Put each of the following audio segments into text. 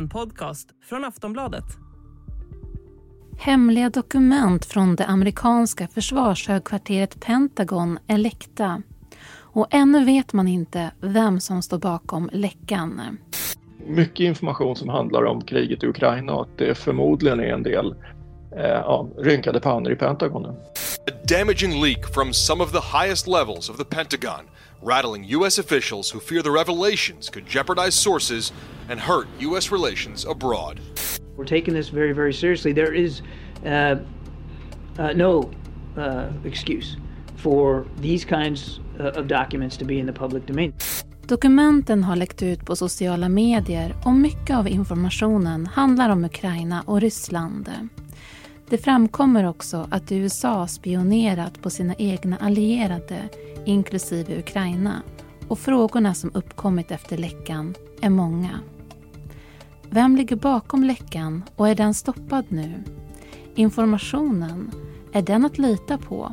En podcast från Aftonbladet. Hemliga dokument från det amerikanska försvarshögkvarteret Pentagon är läckta. Och ännu vet man inte vem som står bakom läckan. Mycket information som handlar om kriget i Ukraina och att det förmodligen är en del eh, ja, rynkade pannor i Pentagonen. A damaging leak from some of the highest levels of the Pentagon, rattling U.S. officials who fear the revelations could jeopardize sources and hurt U.S. relations abroad. We're taking this very, very seriously. There is uh, uh, no uh, excuse for these kinds uh, of documents to be in the public domain. Dokumenten har läckt ut på sociala medier och mycket av informationen handlar om Ukraina och Ryssland. Det framkommer också att USA spionerat på sina egna allierade, inklusive Ukraina. Och frågorna som uppkommit efter läckan är många. Vem ligger bakom läckan och är den stoppad nu? Informationen, är den att lita på?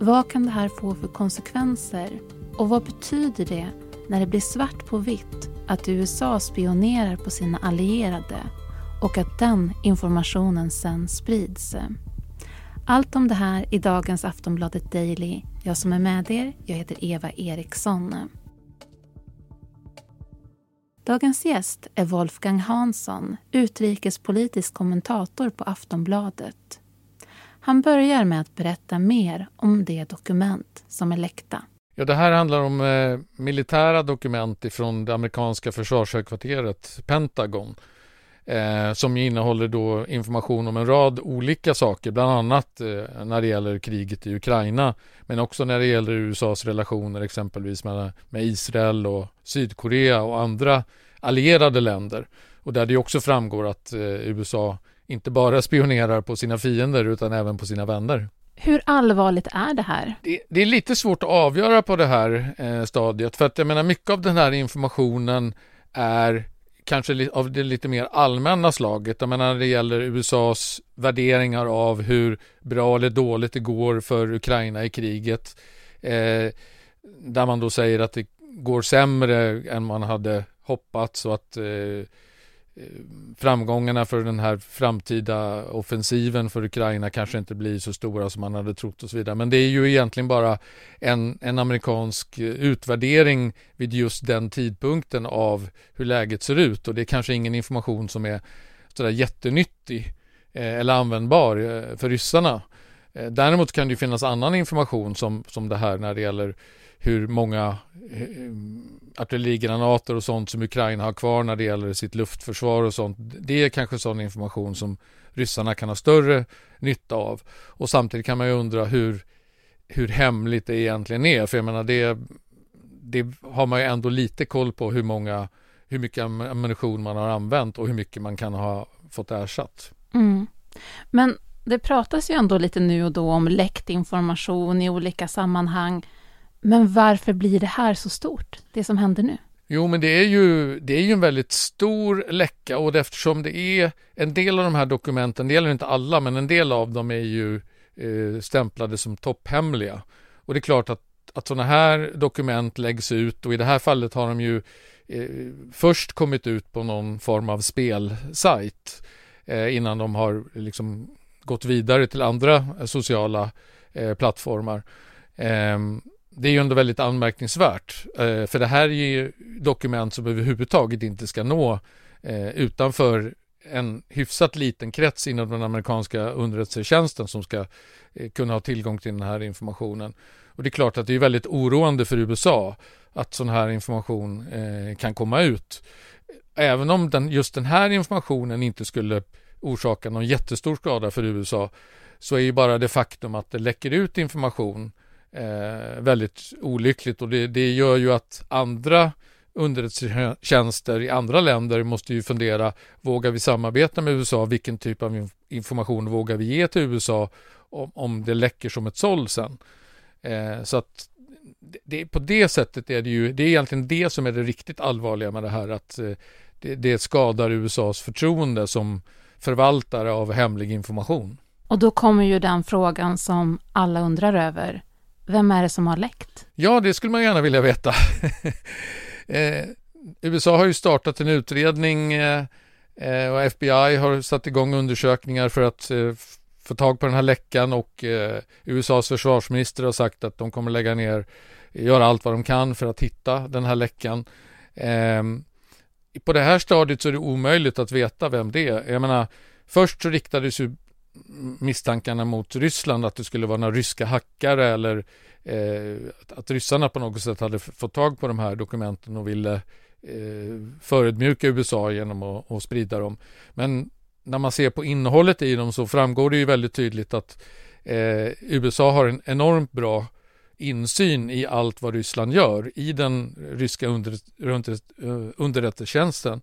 Vad kan det här få för konsekvenser? Och vad betyder det när det blir svart på vitt att USA spionerar på sina allierade och att den informationen sen sprids. Allt om det här i dagens Aftonbladet Daily. Jag som är med er, jag heter Eva Eriksson. Dagens gäst är Wolfgang Hansson, utrikespolitisk kommentator på Aftonbladet. Han börjar med att berätta mer om det dokument som är läckta. Ja, det här handlar om eh, militära dokument ifrån det amerikanska försvarshögkvarteret Pentagon eh, som innehåller då information om en rad olika saker, bland annat eh, när det gäller kriget i Ukraina, men också när det gäller USAs relationer exempelvis med, med Israel och Sydkorea och andra allierade länder. Och där det också framgår att eh, USA inte bara spionerar på sina fiender utan även på sina vänner. Hur allvarligt är det här? Det, det är lite svårt att avgöra på det här eh, stadiet för att jag menar mycket av den här informationen är kanske av det lite mer allmänna slaget. Jag menar när det gäller USAs värderingar av hur bra eller dåligt det går för Ukraina i kriget. Eh, där man då säger att det går sämre än man hade hoppats och att eh, Eh, framgångarna för den här framtida offensiven för Ukraina kanske inte blir så stora som man hade trott och så vidare. Men det är ju egentligen bara en, en amerikansk eh, utvärdering vid just den tidpunkten av hur läget ser ut och det är kanske ingen information som är sådär jättenyttig eh, eller användbar för ryssarna. Eh, däremot kan det finnas annan information som, som det här när det gäller hur många eh, eh, artillerigranater och sånt som Ukraina har kvar när det gäller sitt luftförsvar och sånt. Det är kanske sån information som ryssarna kan ha större nytta av. Och samtidigt kan man ju undra hur, hur hemligt det egentligen är. För jag menar det, det har man ju ändå lite koll på hur många hur mycket ammunition man har använt och hur mycket man kan ha fått ersatt. Mm. Men det pratas ju ändå lite nu och då om läckt information i olika sammanhang. Men varför blir det här så stort, det som händer nu? Jo, men det är ju, det är ju en väldigt stor läcka och eftersom det är en del av de här dokumenten, det gäller inte alla, men en del av dem är ju eh, stämplade som topphemliga. Och det är klart att, att sådana här dokument läggs ut och i det här fallet har de ju eh, först kommit ut på någon form av spelsajt eh, innan de har liksom gått vidare till andra eh, sociala eh, plattformar. Eh, det är ju ändå väldigt anmärkningsvärt. Eh, för det här är ju dokument som överhuvudtaget inte ska nå eh, utanför en hyfsat liten krets inom den amerikanska underrättelsetjänsten som ska eh, kunna ha tillgång till den här informationen. Och det är klart att det är väldigt oroande för USA att sån här information eh, kan komma ut. Även om den, just den här informationen inte skulle orsaka någon jättestor skada för USA så är ju bara det faktum att det läcker ut information eh, väldigt olyckligt och det, det gör ju att andra underrättelsetjänster i andra länder måste ju fundera, vågar vi samarbeta med USA? Vilken typ av information vågar vi ge till USA om, om det läcker som ett såll sen? Eh, så att det, på det sättet är det ju, det är egentligen det som är det riktigt allvarliga med det här, att eh, det, det skadar USAs förtroende som förvaltare av hemlig information. Och då kommer ju den frågan som alla undrar över. Vem är det som har läckt? Ja, det skulle man gärna vilja veta. eh, USA har ju startat en utredning eh, Eh, och FBI har satt igång undersökningar för att eh, få tag på den här läckan och eh, USAs försvarsminister har sagt att de kommer lägga ner, göra allt vad de kan för att hitta den här läckan. På det här stadiet så är det omöjligt att veta vem det är. Jag menar, först så riktades ju misstankarna mot Ryssland att det skulle vara några ryska hackare eller eh, att ryssarna på något sätt hade fått tag på de här dokumenten och ville eh, förödmjuka USA genom att, att sprida dem. Men när man ser på innehållet i dem så framgår det ju väldigt tydligt att eh, USA har en enormt bra insyn i allt vad Ryssland gör i den ryska under, under, eh, underrättelsetjänsten.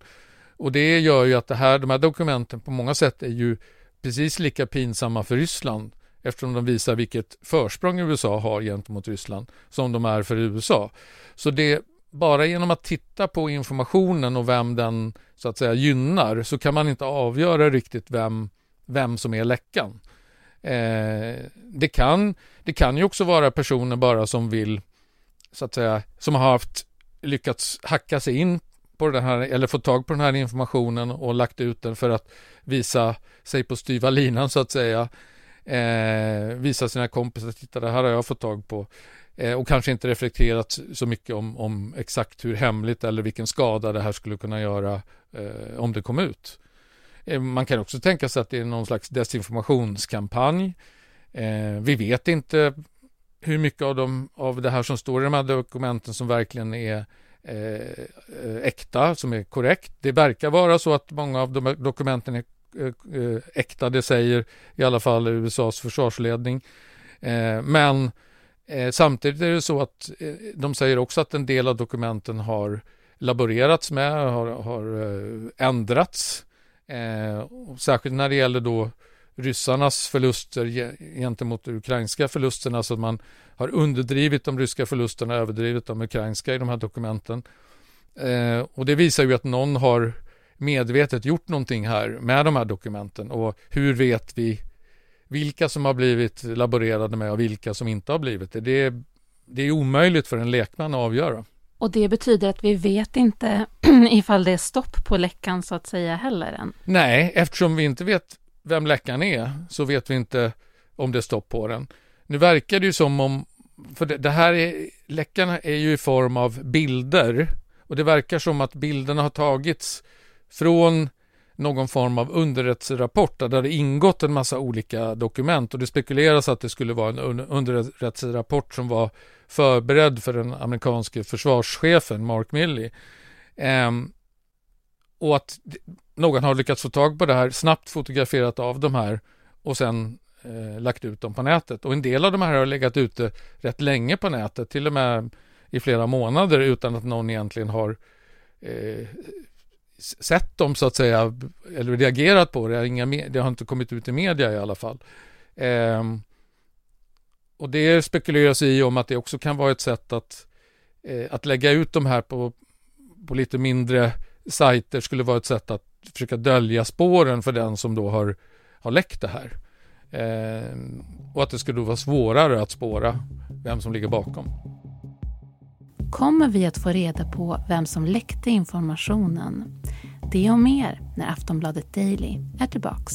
Och det gör ju att det här, de här dokumenten på många sätt är ju precis lika pinsamma för Ryssland eftersom de visar vilket försprång USA har gentemot Ryssland som de är för USA. Så det bara genom att titta på informationen och vem den så att säga gynnar så kan man inte avgöra riktigt vem, vem som är läckan. Eh, det, kan, det kan ju också vara personer bara som vill så att säga som har haft lyckats hacka sig in på den här eller fått tag på den här informationen och lagt ut den för att visa sig på styva linan så att säga. Eh, visa sina kompisar, titta det här har jag fått tag på. Eh, och kanske inte reflekterat så mycket om, om, exakt hur hemligt eller vilken skada det här skulle kunna göra eh, om det kom ut. Eh, man kan också tänka sig att det är någon slags desinformationskampanj. Eh, vi vet inte hur mycket av, de, av det här som står i de här dokumenten som verkligen är eh, äkta, som är korrekt. Det verkar vara så att många av de dokumenten är eh, äkta, det säger i alla fall USAs försvarsledning. Eh, men Eh, samtidigt är det så att eh, de säger också att en del av dokumenten har laborerats med, har, har eh, ändrats. Eh, särskilt när det gäller då ryssarnas förluster gentemot de ukrainska förlusterna, så att man har underdrivit de ryska förlusterna, överdrivit de ukrainska i de här dokumenten. Eh, och det visar ju att någon har medvetet gjort någonting här med de här dokumenten och hur vet vi vilka som har blivit laborerade med och vilka som inte har blivit det. Det är, det är omöjligt för en lekman att avgöra. Och det betyder att vi vet inte ifall det är stopp på läckan så att säga heller än? Nej, eftersom vi inte vet vem läckan är så vet vi inte om det är stopp på den. Nu verkar det ju som om, för det, det här är, läckan är ju i form av bilder och det verkar som att bilderna har tagits från någon form av underrättelserapport där det hade ingått en massa olika dokument och det spekuleras att det skulle vara en underrättelserapport som var förberedd för den amerikanske försvarschefen Mark Milley. Ehm, och att någon har lyckats få tag på det här, snabbt fotograferat av de här och sen eh, lagt ut dem på nätet. Och en del av de här har legat ute rätt länge på nätet, till och med i flera månader utan att någon egentligen har eh, sett dem så att säga, eller reagerat på det. Inga, det har inte kommit ut i media i alla fall. Eh, och det spekuleras i om att det också kan vara ett sätt att, eh, att lägga ut de här på, på lite mindre sajter skulle vara ett sätt att försöka dölja spåren för den som då har, har läckt det här. Eh, och att det skulle då vara svårare att spåra vem som ligger bakom kommer vi att få reda på vem som läckte informationen. Det och mer när Aftonbladet Daily är tillbaks.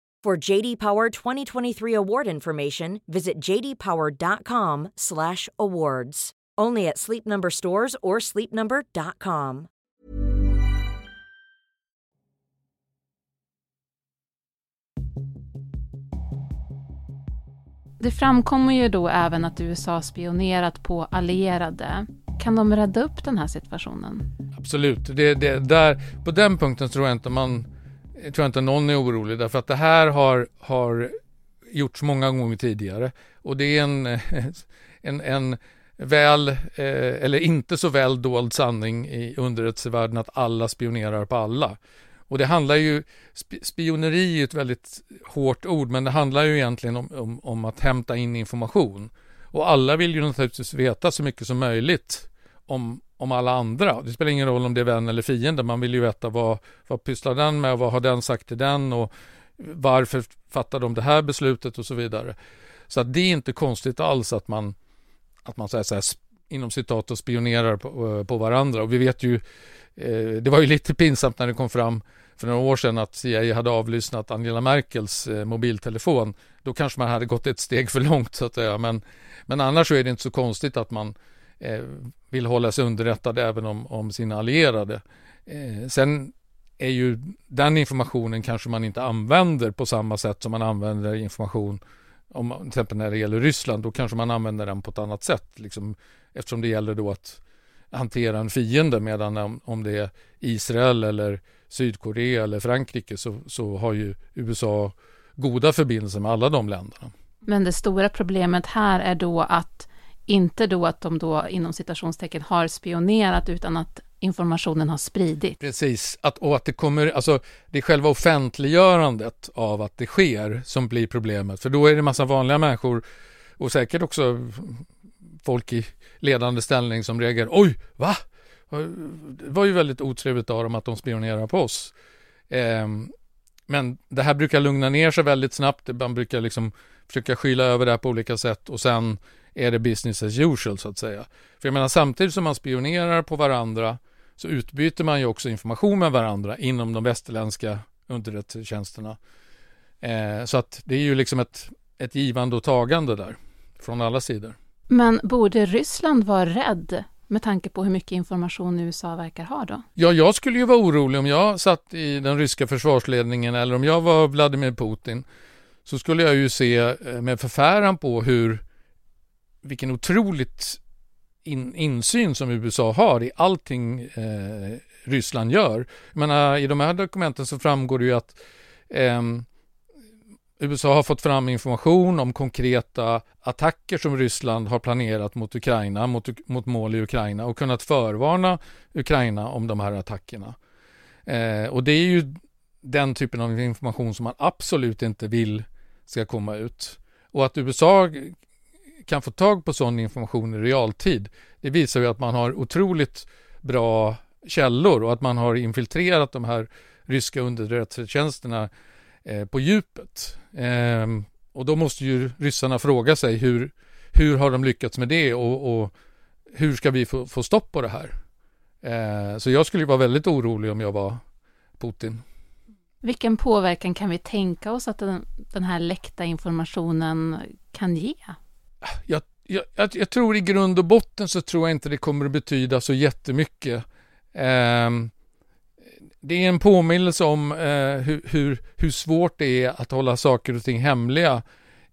For JD Power 2023 award information, visit jdpower.com/awards. Only at Sleep Number stores or sleepnumber.com. Det framkommer ju då även att USA spionerat på allierade. Kan de rädda upp den här situationen? Absolut. Det, det, där, på den punkten tror jag inte man tror jag inte någon är orolig därför att det här har, har gjorts många gånger tidigare och det är en, en, en väl eh, eller inte så väl dold sanning i underrättelsevärlden att alla spionerar på alla. Och det handlar ju, spioneri är ett väldigt hårt ord, men det handlar ju egentligen om, om, om att hämta in information. Och alla vill ju naturligtvis veta så mycket som möjligt om, om alla andra. Det spelar ingen roll om det är vän eller fiende, man vill ju veta vad, vad pysslar den med, och vad har den sagt till den och varför fattar de det här beslutet och så vidare. Så att det är inte konstigt alls att man, att man så här, så här, inom citat och spionerar på, eh, på varandra. Och vi vet ju, eh, det var ju lite pinsamt när det kom fram för några år sedan att CIA hade avlyssnat Angela Merkels eh, mobiltelefon. Då kanske man hade gått ett steg för långt så att säga. Men, men annars så är det inte så konstigt att man Eh, vill hålla sig underrättad även om, om sina allierade. Eh, sen är ju den informationen kanske man inte använder på samma sätt som man använder information om till exempel när det gäller Ryssland, då kanske man använder den på ett annat sätt. Liksom, eftersom det gäller då att hantera en fiende medan om, om det är Israel eller Sydkorea eller Frankrike så, så har ju USA goda förbindelser med alla de länderna. Men det stora problemet här är då att inte då att de då inom citationstecken har spionerat utan att informationen har spridit. Precis, att, och att det kommer, alltså det är själva offentliggörandet av att det sker som blir problemet. För då är det massa vanliga människor och säkert också folk i ledande ställning som reagerar. Oj, va? Det var ju väldigt otrevligt av dem att de spionerar på oss. Eh, men det här brukar lugna ner sig väldigt snabbt. Man brukar liksom försöka skyla över det här på olika sätt och sen är det business as usual så att säga. För jag menar samtidigt som man spionerar på varandra så utbyter man ju också information med varandra inom de västerländska underrättelsetjänsterna. Eh, så att det är ju liksom ett, ett givande och tagande där från alla sidor. Men borde Ryssland vara rädd med tanke på hur mycket information USA verkar ha då? Ja, jag skulle ju vara orolig om jag satt i den ryska försvarsledningen eller om jag var Vladimir Putin så skulle jag ju se eh, med förfäran på hur vilken otroligt in, insyn som USA har i allting eh, Ryssland gör. Jag menar, I de här dokumenten så framgår det ju att eh, USA har fått fram information om konkreta attacker som Ryssland har planerat mot Ukraina, mot, mot mål i Ukraina och kunnat förvarna Ukraina om de här attackerna. Eh, och det är ju den typen av information som man absolut inte vill ska komma ut. Och att USA kan få tag på sån information i realtid, det visar ju att man har otroligt bra källor och att man har infiltrerat de här ryska underrättelsetjänsterna eh, på djupet. Eh, och då måste ju ryssarna fråga sig hur, hur har de lyckats med det och, och hur ska vi få, få stopp på det här? Eh, så jag skulle vara väldigt orolig om jag var Putin. Vilken påverkan kan vi tänka oss att den, den här läckta informationen kan ge? Jag, jag, jag, tror i grund och botten så tror jag inte det kommer att betyda så jättemycket. Eh, det är en påminnelse om eh, hur, hur, hur, svårt det är att hålla saker och ting hemliga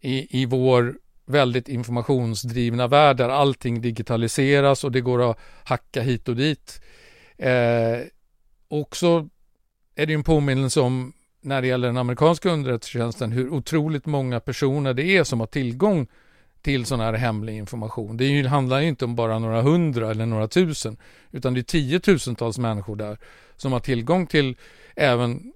i, i vår väldigt informationsdrivna värld där allting digitaliseras och det går att hacka hit och dit. Eh, också är det en påminnelse om när det gäller den amerikanska underrättelsetjänsten hur otroligt många personer det är som har tillgång till sån här hemlig information. Det ju, handlar ju inte om bara några hundra eller några tusen utan det är tiotusentals människor där som har tillgång till även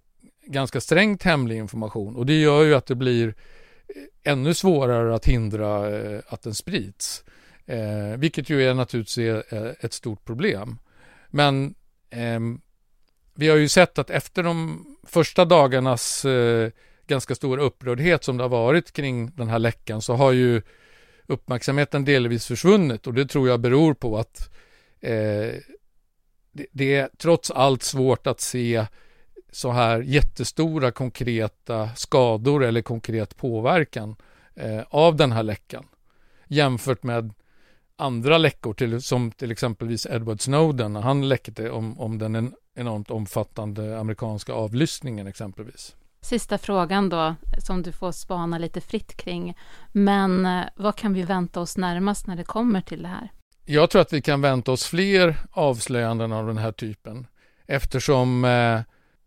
ganska strängt hemlig information och det gör ju att det blir eh, ännu svårare att hindra eh, att den sprids. Eh, vilket ju är naturligtvis är eh, ett stort problem. Men eh, vi har ju sett att efter de första dagarnas eh, ganska stora upprördhet som det har varit kring den här läckan så har ju uppmärksamheten delvis försvunnit och det tror jag beror på att eh, det, det, är trots allt svårt att se så här jättestora konkreta skador eller konkret påverkan eh, av den här läckan jämfört med andra läckor till, som till exempelvis Edward Snowden. Han läckte om, om den enormt omfattande amerikanska avlyssningen exempelvis. Sista frågan då, som du får spana lite fritt kring. Men eh, vad kan vi vänta oss närmast när det kommer till det här? Jag tror att vi kan vänta oss fler avslöjanden av den här typen eftersom eh,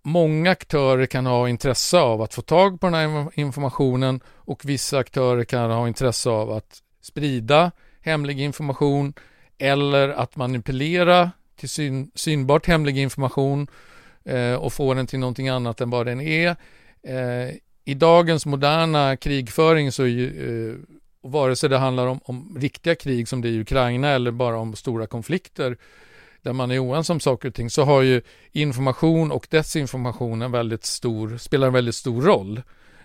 många aktörer kan ha intresse av att få tag på den här informationen och vissa aktörer kan ha intresse av att sprida hemlig information eller att manipulera till syn, synbart hemlig information eh, och få den till någonting annat än vad den är. Eh, I dagens moderna krigföring så är ju, eh, vare sig det handlar om, om riktiga krig som det är i Ukraina eller bara om stora konflikter där man är oense om saker och ting så har ju information och desinformation en väldigt stor, spelar en väldigt stor roll.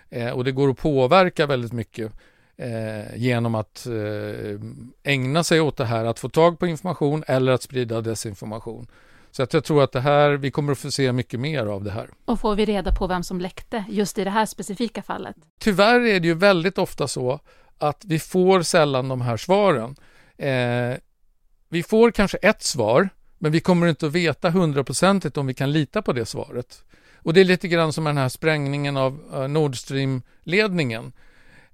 Eh, och det går att påverka väldigt mycket eh, genom att eh, ägna sig åt det här, att få tag på information eller att sprida desinformation. Så att jag tror att det här, vi kommer att få se mycket mer av det här. Och får vi reda på vem som läckte just i det här specifika fallet? Tyvärr är det ju väldigt ofta så att vi får sällan de här svaren. Eh, vi får kanske ett svar, men vi kommer inte att veta hundraprocentigt om vi kan lita på det svaret. Och det är lite grann som den här sprängningen av uh, Nord Stream-ledningen.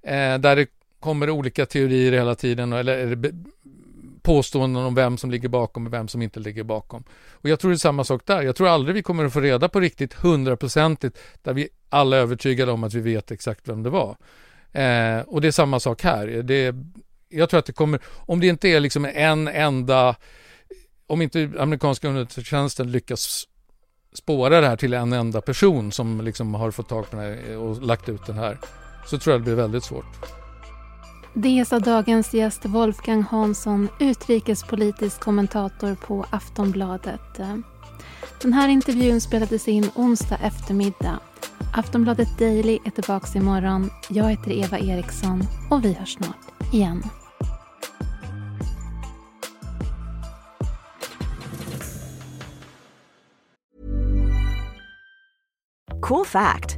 Eh, där det kommer olika teorier hela tiden, eller påståenden om vem som ligger bakom och vem som inte ligger bakom. Och jag tror det är samma sak där. Jag tror aldrig vi kommer att få reda på riktigt hundraprocentigt där vi alla är övertygade om att vi vet exakt vem det var. Eh, och det är samma sak här. Det, jag tror att det kommer, om det inte är liksom en enda, om inte amerikanska underrättelsetjänsten lyckas spåra det här till en enda person som liksom har fått tag på den här och lagt ut den här, så tror jag det blir väldigt svårt. Det sa dagens gäst Wolfgang Hansson, utrikespolitisk kommentator på Aftonbladet. Den här intervjun spelades in onsdag eftermiddag. Aftonbladet Daily är tillbaka imorgon. Jag heter Eva Eriksson och vi hörs snart igen. Cool fact